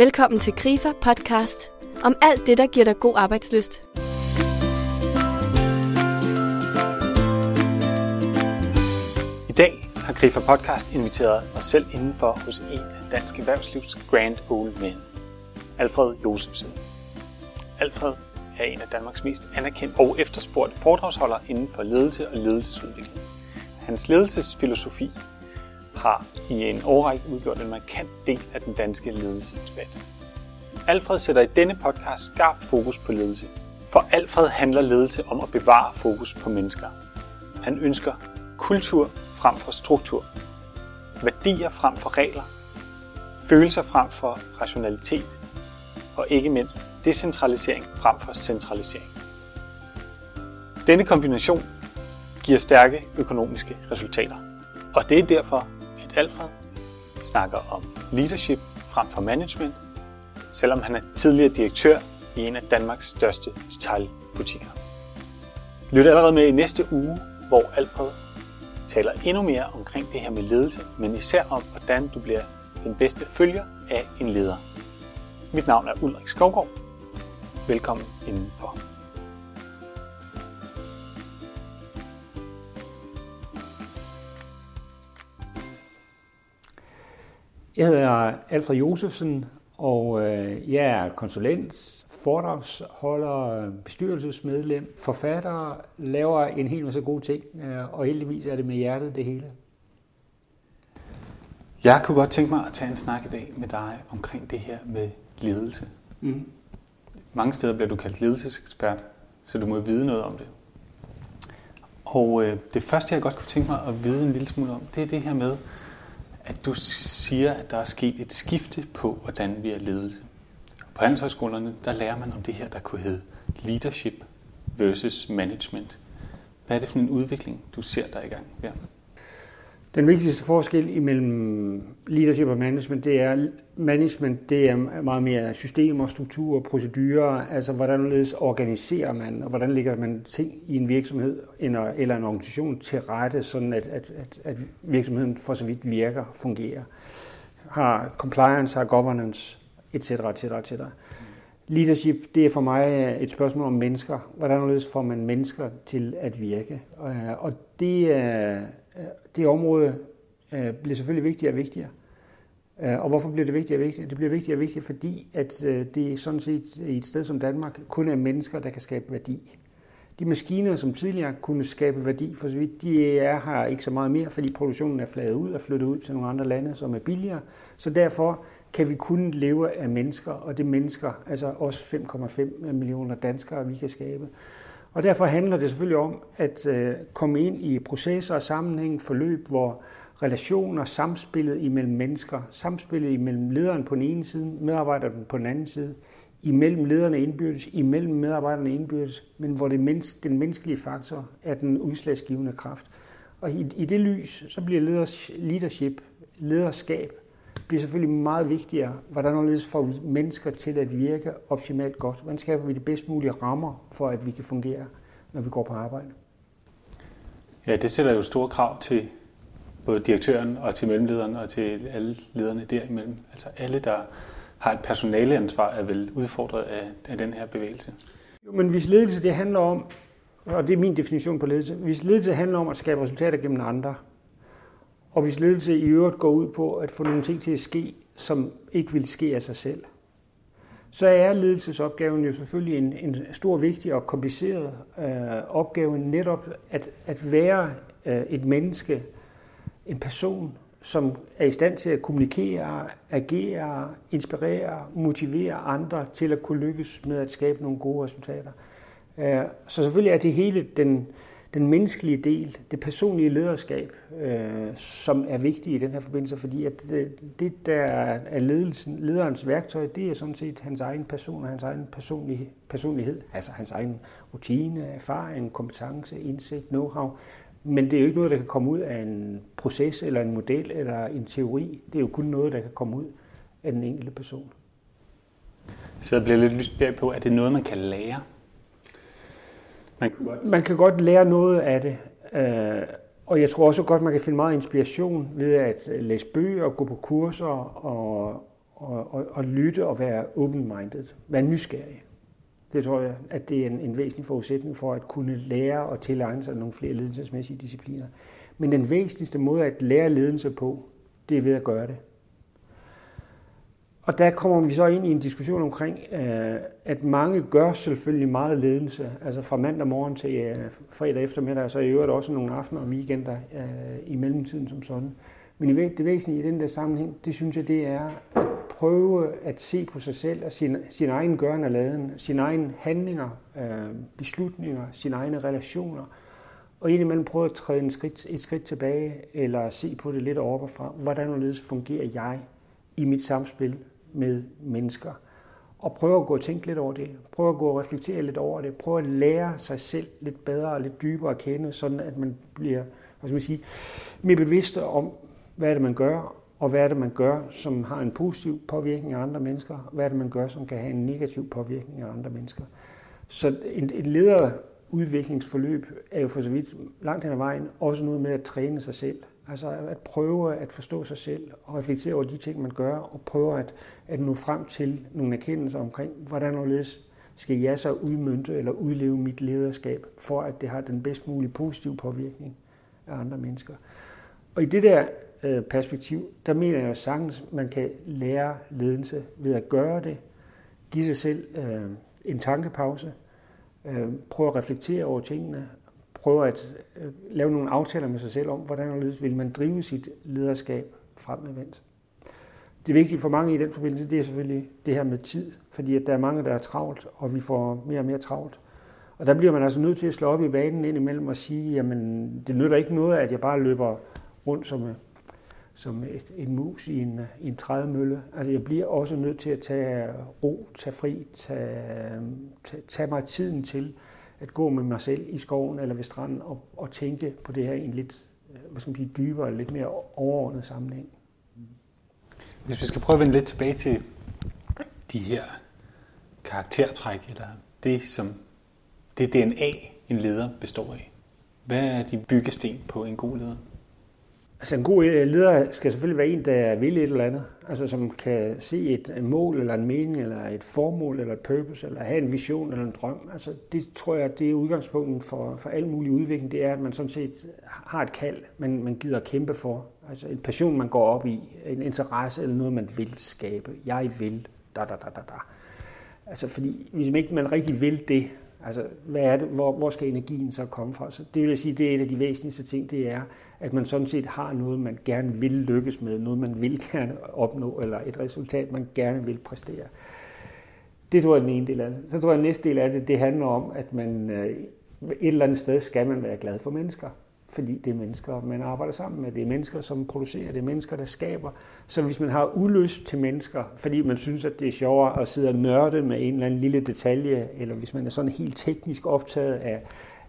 Velkommen til Grifer podcast om alt det, der giver dig god arbejdsløst. I dag har Grifer Podcast inviteret os selv indenfor hos en af Dansk Erhvervslivs Grand Old Men, Alfred Josefsen. Alfred er en af Danmarks mest anerkendte og efterspurgte foredragsholdere inden for ledelse og ledelsesudvikling. Hans ledelsesfilosofi har i en årrække udgjort en markant del af den danske ledelsesdebat. Alfred sætter i denne podcast skarpt fokus på ledelse. For Alfred handler ledelse om at bevare fokus på mennesker. Han ønsker kultur frem for struktur, værdier frem for regler, følelser frem for rationalitet og ikke mindst decentralisering frem for centralisering. Denne kombination giver stærke økonomiske resultater. Og det er derfor, at Alfred snakker om leadership frem for management, selvom han er tidligere direktør i en af Danmarks største detaljbutikker. Lyt allerede med i næste uge, hvor Alfred taler endnu mere omkring det her med ledelse, men især om, hvordan du bliver den bedste følger af en leder. Mit navn er Ulrik Skovgaard. Velkommen indenfor. Jeg hedder Alfred Josefsen, og øh, jeg er konsulent, foredragsholder, bestyrelsesmedlem, forfatter, laver en hel masse gode ting, øh, og heldigvis er det med hjertet det hele. Jeg kunne godt tænke mig at tage en snak i dag med dig omkring det her med ledelse. Mm. Mange steder bliver du kaldt ledelsesekspert, så du må vide noget om det. Og øh, det første, jeg godt kunne tænke mig at vide en lille smule om, det er det her med, at du siger, at der er sket et skifte på, hvordan vi er ledelse. På handelshøjskolerne, der lærer man om det her, der kunne hedde leadership versus management. Hvad er det for en udvikling, du ser der i gang her? Den vigtigste forskel imellem leadership og management, det er, management det er meget mere systemer, strukturer, procedurer, altså hvordan organiserer man, og hvordan lægger man ting i en virksomhed eller en organisation til rette, sådan at, at, at, at virksomheden for så vidt virker, fungerer. Har compliance, har governance, etc. etc., etc. Leadership, det er for mig et spørgsmål om mennesker. Hvordan får man mennesker til at virke? Øh, og det er Øh, det område øh, bliver selvfølgelig vigtigere og vigtigere. Øh, og hvorfor bliver det vigtigere og vigtigere? Det bliver vigtigere og vigtigere, fordi at det er sådan set i et sted som Danmark kun er mennesker, der kan skabe værdi. De maskiner, som tidligere kunne skabe værdi, for så vidt, de er her ikke så meget mere, fordi produktionen er fladet ud og flyttet ud til nogle andre lande, som er billigere. Så derfor kan vi kun leve af mennesker, og det mennesker, altså os 5,5 millioner danskere, vi kan skabe. Og derfor handler det selvfølgelig om at øh, komme ind i processer og sammenhæng, forløb, hvor relationer, samspillet imellem mennesker, samspillet imellem lederen på den ene side, medarbejderen på den anden side, imellem lederne indbyrdes, imellem medarbejderne indbyrdes, men hvor det mens, den menneskelige faktor er den udslagsgivende kraft. Og i, i det lys, så bliver leders, leadership, lederskab, bliver selvfølgelig meget vigtigere. Hvordan får vi mennesker til at virke optimalt godt? Hvordan skaber vi de bedst mulige rammer for, at vi kan fungere, når vi går på arbejde? Ja, det sætter jo store krav til både direktøren og til mellemlederen og til alle lederne derimellem. Altså alle, der har et personaleansvar, er vel udfordret af, af den her bevægelse. Jo, men hvis ledelse det handler om, og det er min definition på ledelse, hvis ledelse handler om at skabe resultater gennem andre, og hvis ledelse i øvrigt går ud på at få nogle ting til at ske, som ikke vil ske af sig selv, så er ledelsesopgaven jo selvfølgelig en, en stor, vigtig og kompliceret øh, opgave netop at, at være øh, et menneske, en person, som er i stand til at kommunikere, agere, inspirere, motivere andre til at kunne lykkes med at skabe nogle gode resultater. Øh, så selvfølgelig er det hele den, den menneskelige del, det personlige lederskab, øh, som er vigtigt i den her forbindelse, fordi at det, det der er ledelsen, lederens værktøj, det er sådan set hans egen person og hans egen personlig, personlighed, altså hans egen rutine, erfaring, kompetence, indsigt, know-how. Men det er jo ikke noget, der kan komme ud af en proces eller en model eller en teori. Det er jo kun noget, der kan komme ud af den enkelte person. Så jeg bliver lidt lyst på, at det er noget, man kan lære? Man kan, godt... man kan godt lære noget af det, øh, og jeg tror også godt, man kan finde meget inspiration ved at øh, læse bøger, gå på kurser og, og, og, og lytte og være open-minded. Være nysgerrig. Det tror jeg, at det er en, en væsentlig forudsætning for at kunne lære og tilegne sig nogle flere ledelsesmæssige discipliner. Men den væsentligste måde at lære ledelse på, det er ved at gøre det. Og der kommer vi så ind i en diskussion omkring, øh, at mange gør selvfølgelig meget ledelse, altså fra mandag morgen til øh, fredag eftermiddag, og så i øvrigt også nogle aftener og weekender øh, i mellemtiden som sådan. Men det væsentlige i den der sammenhæng, det synes jeg, det er at prøve at se på sig selv og sin, sin egen gøren og laden, sine egne handlinger, beslutninger, sine egne relationer, og indimellem prøve at træde en skridt, et skridt tilbage, eller se på det lidt oppefra. Hvordan fungerer jeg i mit samspil med mennesker. Og prøve at gå og tænke lidt over det. Prøve at gå og reflektere lidt over det. Prøve at lære sig selv lidt bedre og lidt dybere at kende, sådan at man bliver hvad skal man sige, mere bevidst om, hvad er det, man gør, og hvad er det, man gør, som har en positiv påvirkning af andre mennesker, hvad er det, man gør, som kan have en negativ påvirkning af andre mennesker. Så et, et lederudviklingsforløb er jo for så vidt langt hen ad vejen også noget med at træne sig selv. Altså at prøve at forstå sig selv og reflektere over de ting, man gør, og prøve at, at nå frem til nogle erkendelser omkring, hvordan og skal jeg så udmynte eller udleve mit lederskab, for at det har den bedst mulige positive påvirkning af andre mennesker. Og i det der øh, perspektiv, der mener jeg sagtens, man kan lære ledelse ved at gøre det, give sig selv øh, en tankepause, øh, prøve at reflektere over tingene, prøve at øh, lave nogle aftaler med sig selv om, hvordan vil man drive sit lederskab fremadvendt. Det vigtige for mange i den forbindelse, det er selvfølgelig det her med tid, fordi at der er mange, der er travlt, og vi får mere og mere travlt. Og der bliver man altså nødt til at slå op i banen ind imellem og sige, jamen det nytter ikke noget, at jeg bare løber rundt som, øh, som et, en mus i en, i en trædemølle. Altså jeg bliver også nødt til at tage ro, tage fri, tage, tage, tage mig tiden til at gå med mig selv i skoven eller ved stranden og, og tænke på det her i en lidt øh, hvad skal man sige, dybere, lidt mere overordnet sammenhæng. Hvis vi skal prøve at vende lidt tilbage til de her karaktertræk, eller det, som det DNA, en leder består af. Hvad er de byggesten på en god leder? Altså en god øh, leder skal selvfølgelig være en, der vil et eller andet. Altså som kan se et mål eller en mening, eller et formål, eller et purpose, eller have en vision eller en drøm. Altså det tror jeg, det er udgangspunktet for, for al mulig udvikling. Det er, at man sådan set har et kald, man, man gider at kæmpe for. Altså en passion, man går op i. En interesse eller noget, man vil skabe. Jeg vil. Da, da, da, da, da. Altså fordi hvis man ikke man rigtig vil det, Altså, hvad er det, hvor, hvor skal energien så komme fra? Så det vil sige, det er et af de væsentligste ting, det er, at man sådan set har noget, man gerne vil lykkes med, noget man vil gerne opnå, eller et resultat, man gerne vil præstere. Det tror jeg er den ene del af det. Så tror jeg, at næste del af det, det handler om, at man øh, et eller andet sted skal man være glad for mennesker fordi det er mennesker, man arbejder sammen med. Det er mennesker, som producerer, det er mennesker, der skaber. Så hvis man har ulyst til mennesker, fordi man synes, at det er sjovere at sidde og nørde med en eller anden lille detalje, eller hvis man er sådan helt teknisk optaget af,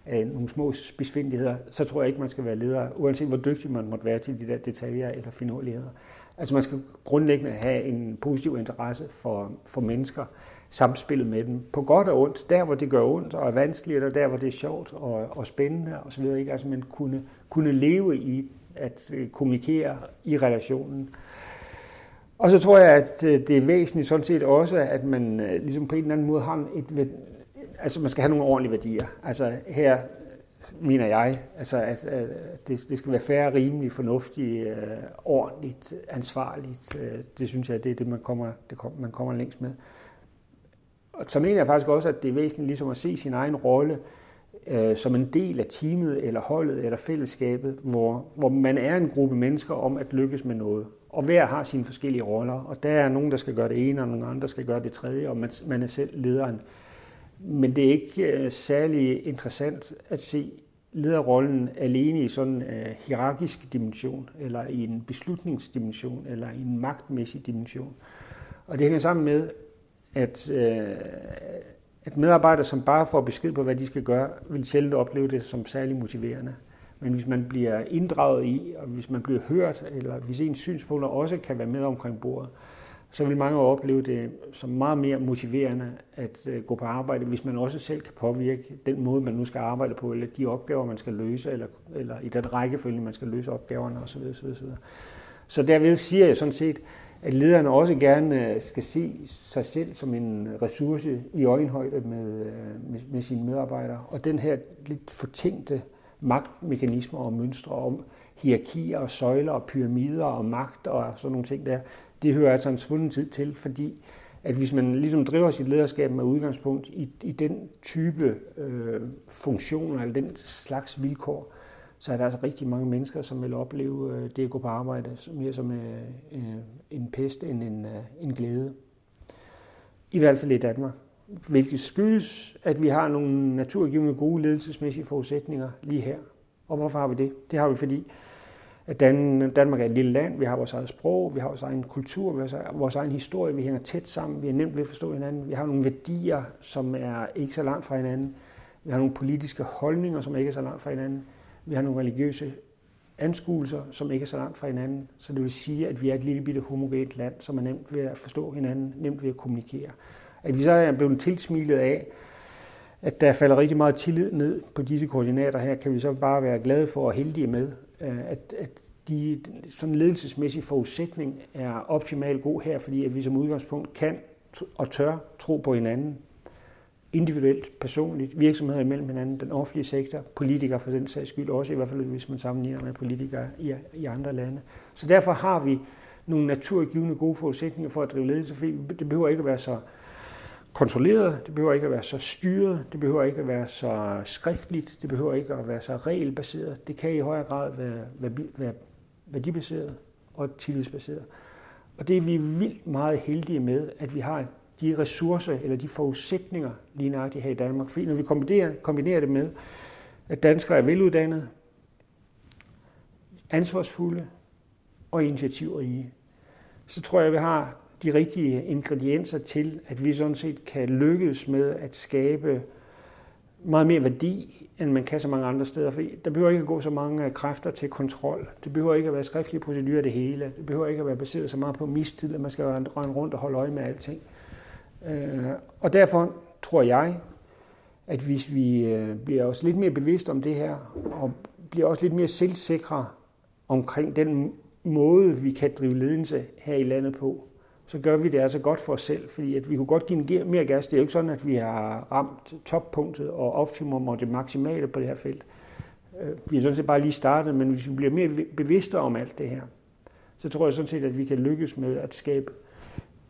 af nogle små spidsfindigheder, så tror jeg ikke, man skal være leder, uanset hvor dygtig man måtte være til de der detaljer eller finurligheder. Altså man skal grundlæggende have en positiv interesse for, for mennesker, samspillet med dem, på godt og ondt, der hvor det gør ondt og er vanskeligt, og der hvor det er sjovt og, og spændende osv. Ikke? Altså man kunne, kunne leve i at øh, kommunikere i relationen. Og så tror jeg, at øh, det er væsentligt sådan set også, at man øh, ligesom på en eller anden måde har et, altså man skal have nogle ordentlige værdier. Altså her mener jeg, altså at, at det, det skal være færre, rimeligt, fornuftigt, øh, ordentligt, ansvarligt. Det synes jeg, det er det, man kommer, det, man kommer længst med. Og så mener jeg faktisk også, at det er væsentligt ligesom at se sin egen rolle øh, som en del af teamet, eller holdet, eller fællesskabet, hvor, hvor man er en gruppe mennesker om at lykkes med noget. Og hver har sine forskellige roller, og der er nogen, der skal gøre det ene, og nogle andre, der skal gøre det tredje, og man, man er selv lederen. Men det er ikke øh, særlig interessant at se lederrollen alene i sådan en øh, hierarkisk dimension, eller i en beslutningsdimension, eller i en magtmæssig dimension. Og det hænger sammen med, at, øh, at medarbejdere, som bare får besked på, hvad de skal gøre, vil sjældent opleve det som særlig motiverende. Men hvis man bliver inddraget i, og hvis man bliver hørt, eller hvis ens synspunkter også kan være med omkring bordet, så vil mange opleve det som meget mere motiverende at øh, gå på arbejde, hvis man også selv kan påvirke den måde, man nu skal arbejde på, eller de opgaver, man skal løse, eller, eller i den rækkefølge, man skal løse opgaverne osv. osv., osv. Så derved siger jeg sådan set, at lederne også gerne øh, skal se sig selv som en ressource i øjenhøjde med, øh, med, med sine medarbejdere. Og den her lidt fortænkte magtmekanismer og mønstre om hierarkier og søjler og pyramider og magt og sådan nogle ting der, det hører altså en svunden tid til, fordi at hvis man ligesom driver sit lederskab med udgangspunkt i, i den type øh, funktioner eller den slags vilkår, så er der altså rigtig mange mennesker, som vil opleve øh, det at gå på arbejde mere som øh, øh, en pest end en, en glæde. I hvert fald i Danmark. Hvilket skyldes, at vi har nogle naturgivende gode ledelsesmæssige forudsætninger lige her. Og hvorfor har vi det? Det har vi, fordi at Dan, Danmark er et lille land, vi har vores eget sprog, vi har vores egen kultur, vi har vores e- egen historie, vi hænger tæt sammen, vi er nemt ved at forstå hinanden, vi har nogle værdier, som er ikke så langt fra hinanden, vi har nogle politiske holdninger, som ikke er så langt fra hinanden, vi har nogle religiøse anskuelser, som ikke er så langt fra hinanden. Så det vil sige, at vi er et lille bitte homogent land, som er nemt ved at forstå hinanden, nemt ved at kommunikere. At vi så er blevet tilsmilet af, at der falder rigtig meget tillid ned på disse koordinater her, kan vi så bare være glade for og heldige med, øh, at, at de sådan ledelsesmæssige forudsætning er optimalt god her, fordi at vi som udgangspunkt kan og tør tro på hinanden, individuelt, personligt, virksomheder imellem hinanden, den offentlige sektor, politikere for den sags skyld også, i hvert fald hvis man sammenligner med politikere i, i andre lande. Så derfor har vi nogle naturgivende gode forudsætninger for at drive ledelse, fordi det behøver ikke at være så kontrolleret, det behøver ikke at være så styret, det behøver ikke at være så skriftligt, det behøver ikke at være så regelbaseret. Det kan i højere grad være, være, være værdibaseret og tillidsbaseret. Og det er vi vildt meget heldige med, at vi har de ressourcer eller de forudsætninger lige nøjagtigt her i Danmark. Fordi når vi kombinerer, kombinerer det med, at danskere er veluddannede, ansvarsfulde og initiativrige, så tror jeg, at vi har de rigtige ingredienser til, at vi sådan set kan lykkes med at skabe meget mere værdi, end man kan så mange andre steder. For der behøver ikke at gå så mange kræfter til kontrol. Det behøver ikke at være skriftlige procedurer det hele. Det behøver ikke at være baseret så meget på mistid, at man skal rende rundt og holde øje med alting. Øh, og derfor tror jeg, at hvis vi øh, bliver også lidt mere bevidste om det her, og bliver også lidt mere selvsikre omkring den måde, vi kan drive ledelse her i landet på, så gør vi det altså godt for os selv, fordi at vi kunne godt give mere gas. Det er jo ikke sådan, at vi har ramt toppunktet og optimum og det maksimale på det her felt. Øh, vi er sådan set bare lige startet, men hvis vi bliver mere bevidste om alt det her, så tror jeg sådan set, at vi kan lykkes med at skabe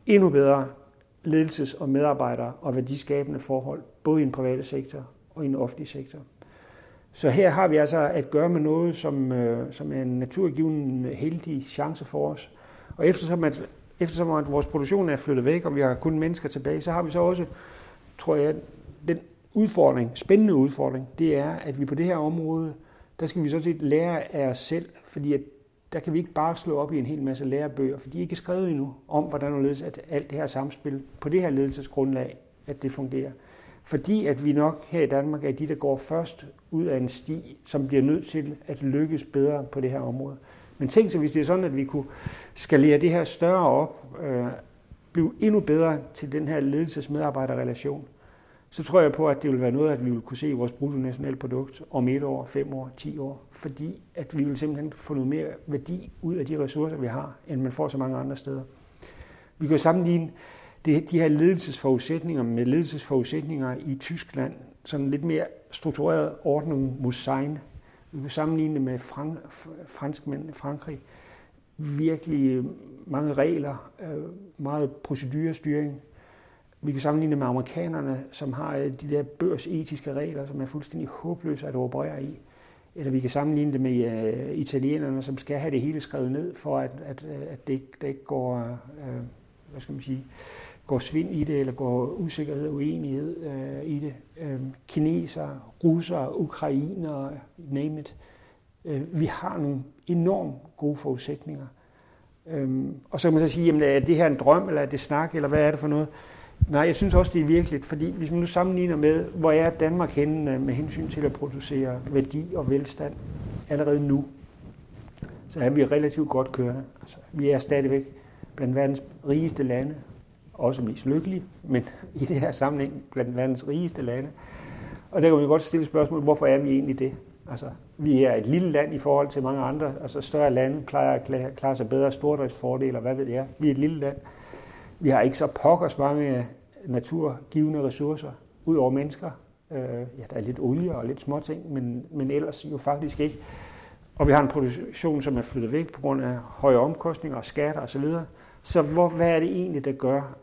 endnu bedre ledelses- og medarbejder- og værdiskabende forhold, både i den private sektor og i den offentlige sektor. Så her har vi altså at gøre med noget, som, øh, som er en naturgiven øh, heldig chance for os. Og eftersom at, eftersom at vores produktion er flyttet væk, og vi har kun mennesker tilbage, så har vi så også, tror jeg, den udfordring, spændende udfordring, det er, at vi på det her område, der skal vi sådan set lære af os selv, fordi at der kan vi ikke bare slå op i en hel masse lærebøger, for de er ikke skrevet endnu om, hvordan ledes, at alt det her samspil på det her ledelsesgrundlag, at det fungerer. Fordi at vi nok her i Danmark er de, der går først ud af en sti, som bliver nødt til at lykkes bedre på det her område. Men tænk så, hvis det er sådan, at vi kunne skalere det her større op, øh, blive endnu bedre til den her ledelsesmedarbejderrelation, så tror jeg på, at det vil være noget, at vi vil kunne se i vores bruttonationalprodukt om et år, fem år, ti år, fordi at vi vil simpelthen få noget mere værdi ud af de ressourcer, vi har, end man får så mange andre steder. Vi kan sammenligne det, de her ledelsesforudsætninger med ledelsesforudsætninger i Tyskland, sådan lidt mere struktureret ordning Musein. Vi kan sammenligne det med frank, franskmænd, Frankrig. Virkelig mange regler, øh, meget procedurestyring, vi kan sammenligne med amerikanerne, som har øh, de der børsetiske regler, som er fuldstændig håbløse at operere i. Eller vi kan sammenligne det med uh, italienerne, som skal have det hele skrevet ned, for at, at, øh, at det, ikke, det ikke går, uh, hvad skal man sige, går svind i det, eller går usikkerhed og uenighed uh, i det. Uh, kineser, russer, ukrainer, name it. Uh, vi har nogle enormt gode forudsætninger. Um, og så kan man så sige, jamen, er det her en drøm, eller er det snak, eller hvad er det for noget? Nej, jeg synes også, det er virkeligt, fordi hvis man nu sammenligner med, hvor er Danmark henne øh, med hensyn til at producere værdi og velstand allerede nu, så er vi relativt godt kørende. Altså, vi er stadigvæk blandt verdens rigeste lande, også mest lykkelige, men i det her sammenhæng blandt verdens rigeste lande. Og der kan man godt stille spørgsmål, hvorfor er vi egentlig det? Altså, vi er et lille land i forhold til mange andre. Altså, større lande plejer at klare sig bedre. Stordriftsfordele, hvad ved jeg. Vi er et lille land. Vi har ikke så pokkers mange øh, naturgivende ressourcer, ud over mennesker. Øh, ja, der er lidt olie og lidt småting, men, men ellers jo faktisk ikke. Og vi har en produktion, som er flyttet væk på grund af høje omkostninger og skatter osv. Så, så hvor, hvad er det egentlig, der gør,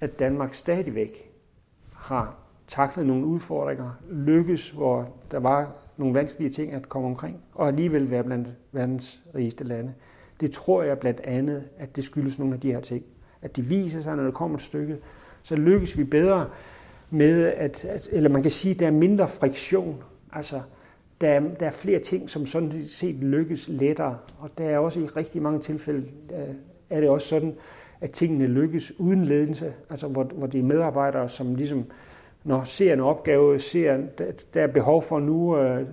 at Danmark stadigvæk har taklet nogle udfordringer, lykkes, hvor der var nogle vanskelige ting at komme omkring, og alligevel være blandt verdens rigeste lande. Det tror jeg blandt andet, at det skyldes nogle af de her ting. At de viser sig, når det kommer et stykke, så lykkes vi bedre med, at, at eller man kan sige, at der er mindre friktion. Altså, der er, der er flere ting, som sådan set lykkes lettere. Og der er også i rigtig mange tilfælde, øh, er det også sådan, at tingene lykkes uden ledelse. Altså, hvor, hvor det er medarbejdere, som ligesom når ser en opgave, ser, der er behov for nu, øh,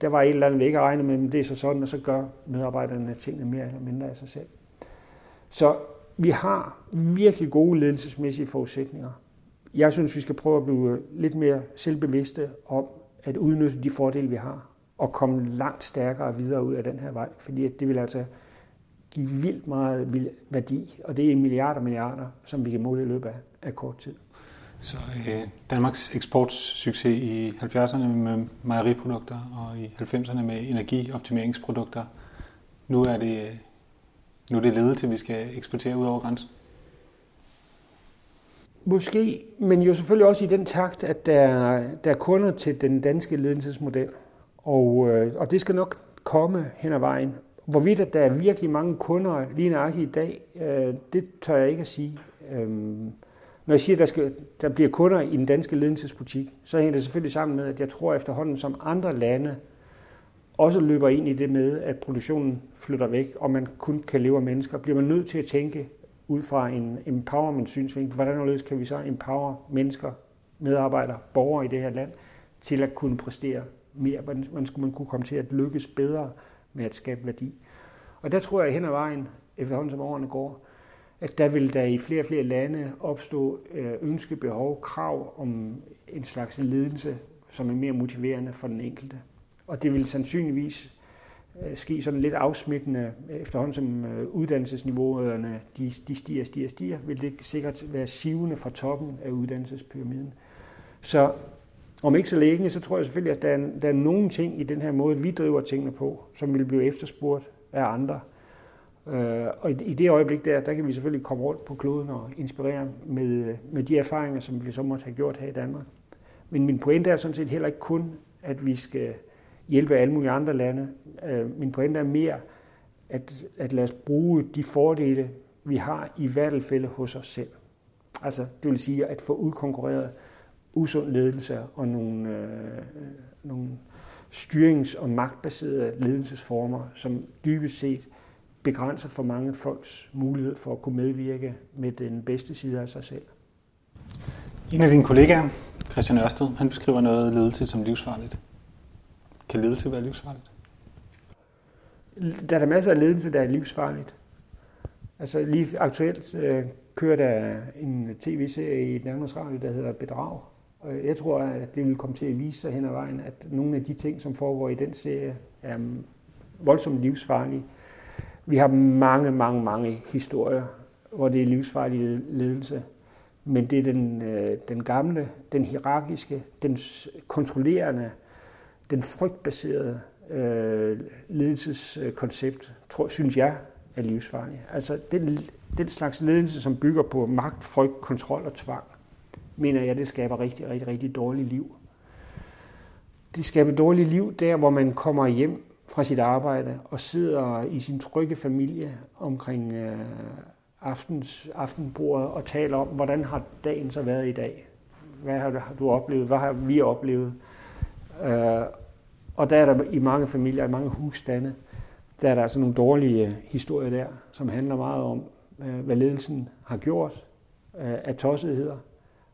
der var et eller andet, vi ikke regnede regnet med, men det er så sådan, og så gør medarbejderne tingene mere eller mindre af sig selv. Så vi har virkelig gode ledelsesmæssige forudsætninger. Jeg synes, vi skal prøve at blive lidt mere selvbevidste om at udnytte de fordele, vi har, og komme langt stærkere videre ud af den her vej, fordi det vil altså give vildt meget værdi, og det er milliarder og milliarder, som vi kan måle i løbet af kort tid. Så øh, Danmarks eksportsucces i 70'erne med mejeriprodukter og i 90'erne med energioptimeringsprodukter. Nu er det, øh, nu er det ledet til, at vi skal eksportere ud over grænsen. Måske, men jo selvfølgelig også i den takt, at der, der er kunder til den danske ledelsesmodel. Og, øh, og det skal nok komme hen ad vejen. Hvorvidt at der er virkelig mange kunder lige nøjagtigt i dag, øh, det tør jeg ikke at sige. Øhm, når jeg siger, at der, skal, der bliver kunder i den danske ledelsesbutik, så hænger det selvfølgelig sammen med, at jeg tror efterhånden, som andre lande også løber ind i det med, at produktionen flytter væk, og man kun kan leve af mennesker, bliver man nødt til at tænke ud fra en empowerment-synsvinkel, hvordan kan vi så empower mennesker, medarbejdere, borgere i det her land, til at kunne præstere mere. Hvordan skulle man kunne komme til at lykkes bedre med at skabe værdi? Og der tror jeg hen ad vejen, efterhånden som årene går, at der vil der i flere og flere lande opstå øh, ønske, behov, krav om en slags ledelse, som er mere motiverende for den enkelte. Og det vil sandsynligvis øh, ske sådan lidt afsmittende øh, efterhånden som øh, uddannelsesniveauerne de, de stiger, stiger, stiger, vil det sikkert være sivende fra toppen af uddannelsespyramiden. Så om ikke så længe, så tror jeg selvfølgelig, at der er, der er nogle ting i den her måde, vi driver tingene på, som vil blive efterspurgt af andre. Øh, og i det øjeblik der, der kan vi selvfølgelig komme rundt på kloden og inspirere med, med de erfaringer, som vi så måtte have gjort her i Danmark. Men min pointe er sådan set heller ikke kun, at vi skal hjælpe alle mulige andre lande. Øh, min pointe er mere, at, at lade os bruge de fordele, vi har i hvert fald hos os selv. Altså, det vil sige at få udkonkurreret usund ledelse og nogle, øh, nogle styrings- og magtbaserede ledelsesformer, som dybest set begrænser for mange folks mulighed for at kunne medvirke med den bedste side af sig selv. En af dine kollegaer, Christian Ørsted, han beskriver noget ledelse som livsfarligt. Kan ledelse være livsfarligt? Der er der masser af ledelse, der er livsfarligt. Altså lige aktuelt øh, kører der en tv-serie i Danmarks Radio, der hedder Bedrag. Og jeg tror, at det vil komme til at vise sig hen ad vejen, at nogle af de ting, som foregår i den serie, er voldsomt livsfarlige. Vi har mange, mange, mange historier, hvor det er livsfarlig ledelse. Men det er den, øh, den gamle, den hierarkiske, den kontrollerende, den frygtbaserede øh, ledelseskoncept, tror, synes jeg, er livsfarlig. Altså den, den slags ledelse, som bygger på magt, frygt, kontrol og tvang, mener jeg, det skaber rigtig, rigtig, rigtig dårligt liv. Det skaber dårligt liv der, hvor man kommer hjem fra sit arbejde og sidder i sin trygge familie omkring øh, aftens, aftenbordet og taler om, hvordan har dagen så været i dag? Hvad har du oplevet? Hvad har vi oplevet? Øh, og der er der i mange familier, i mange husstande, der er der altså nogle dårlige historier der, som handler meget om, øh, hvad ledelsen har gjort øh, af tossetheder,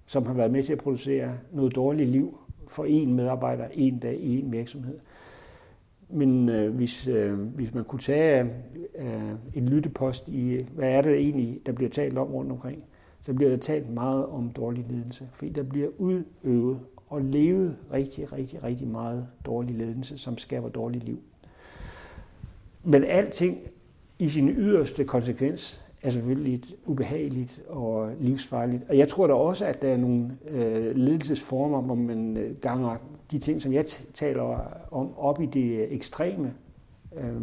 som har været med til at producere noget dårligt liv for en medarbejder en dag i en virksomhed. Men øh, hvis, øh, hvis man kunne tage øh, en lyttepost i, hvad er det egentlig, der bliver talt om rundt omkring, så bliver der talt meget om dårlig ledelse. Fordi der bliver udøvet og levet rigtig, rigtig, rigtig meget dårlig ledelse, som skaber dårligt liv. Men alting i sin yderste konsekvens er selvfølgelig ubehageligt og livsfarligt. Og jeg tror da også, at der er nogle øh, ledelsesformer, hvor man øh, ganger de ting, som jeg taler om, op i det ekstreme, øh,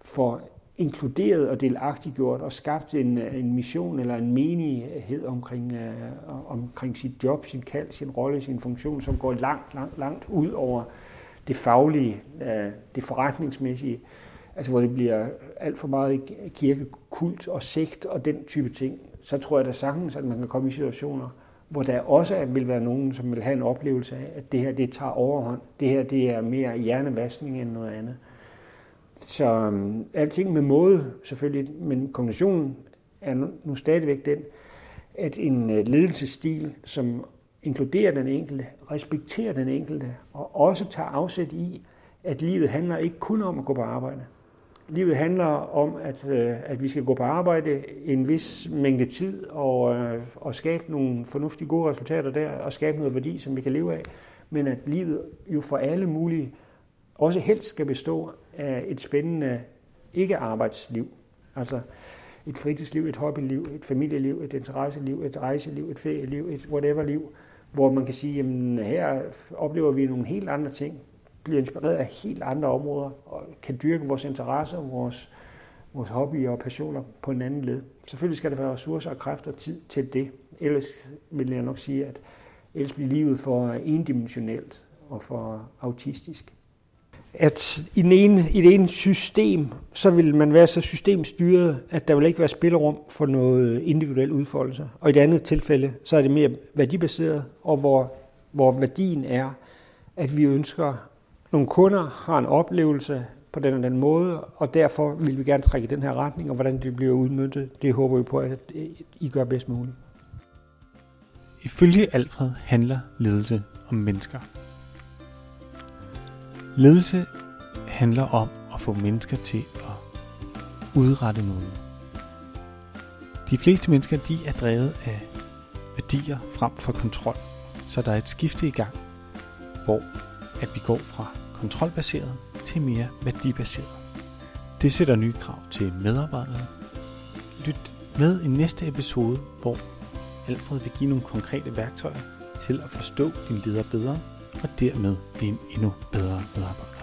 for inkluderet og delagtiggjort og skabt en, øh, en mission eller en menighed omkring, øh, omkring sit job, sin kald, sin rolle, sin funktion, som går langt, langt, langt ud over det faglige, øh, det forretningsmæssige, altså hvor det bliver alt for meget kirkekult og sigt og den type ting, så tror jeg da sagtens, at man kan komme i situationer, hvor der også vil være nogen, som vil have en oplevelse af, at det her det tager overhånd. Det her det er mere hjernevaskning end noget andet. Så um, alting med måde selvfølgelig, men kognitionen er nu, nu stadigvæk den, at en uh, ledelsesstil, som inkluderer den enkelte, respekterer den enkelte, og også tager afsæt i, at livet handler ikke kun om at gå på arbejde. Livet handler om, at, øh, at vi skal gå på arbejde en vis mængde tid og, øh, og skabe nogle fornuftige gode resultater der, og skabe noget værdi, som vi kan leve af. Men at livet jo for alle mulige også helst skal bestå et spændende ikke-arbejdsliv. Altså et fritidsliv, et hobbyliv, et familieliv, et interesseliv, et rejseliv, et ferieliv, et whatever-liv, hvor man kan sige, at her oplever vi nogle helt andre ting, bliver inspireret af helt andre områder, og kan dyrke vores interesser, vores, vores hobbyer og passioner på en anden led. Selvfølgelig skal der være ressourcer og kræfter og tid til det. Ellers vil jeg nok sige, at ellers bliver livet for endimensionelt og for autistisk at i, den ene, i det ene system, så vil man være så systemstyret, at der vil ikke være spillerum for noget individuel udfoldelse. Og i det andet tilfælde, så er det mere værdibaseret, og hvor, hvor værdien er, at vi ønsker, nogle kunder har en oplevelse på den og den måde, og derfor vil vi gerne trække i den her retning, og hvordan det bliver udmyndtet, det håber vi på, at I gør bedst muligt. Ifølge Alfred handler ledelse om mennesker. Ledelse handler om at få mennesker til at udrette noget. De fleste mennesker de er drevet af værdier frem for kontrol, så der er et skifte i gang, hvor at vi går fra kontrolbaseret til mere værdibaseret. Det sætter nye krav til medarbejderne. Lyt med i næste episode, hvor Alfred vil give nogle konkrete værktøjer til at forstå din leder bedre og dermed blive en endnu bedre medarbejder.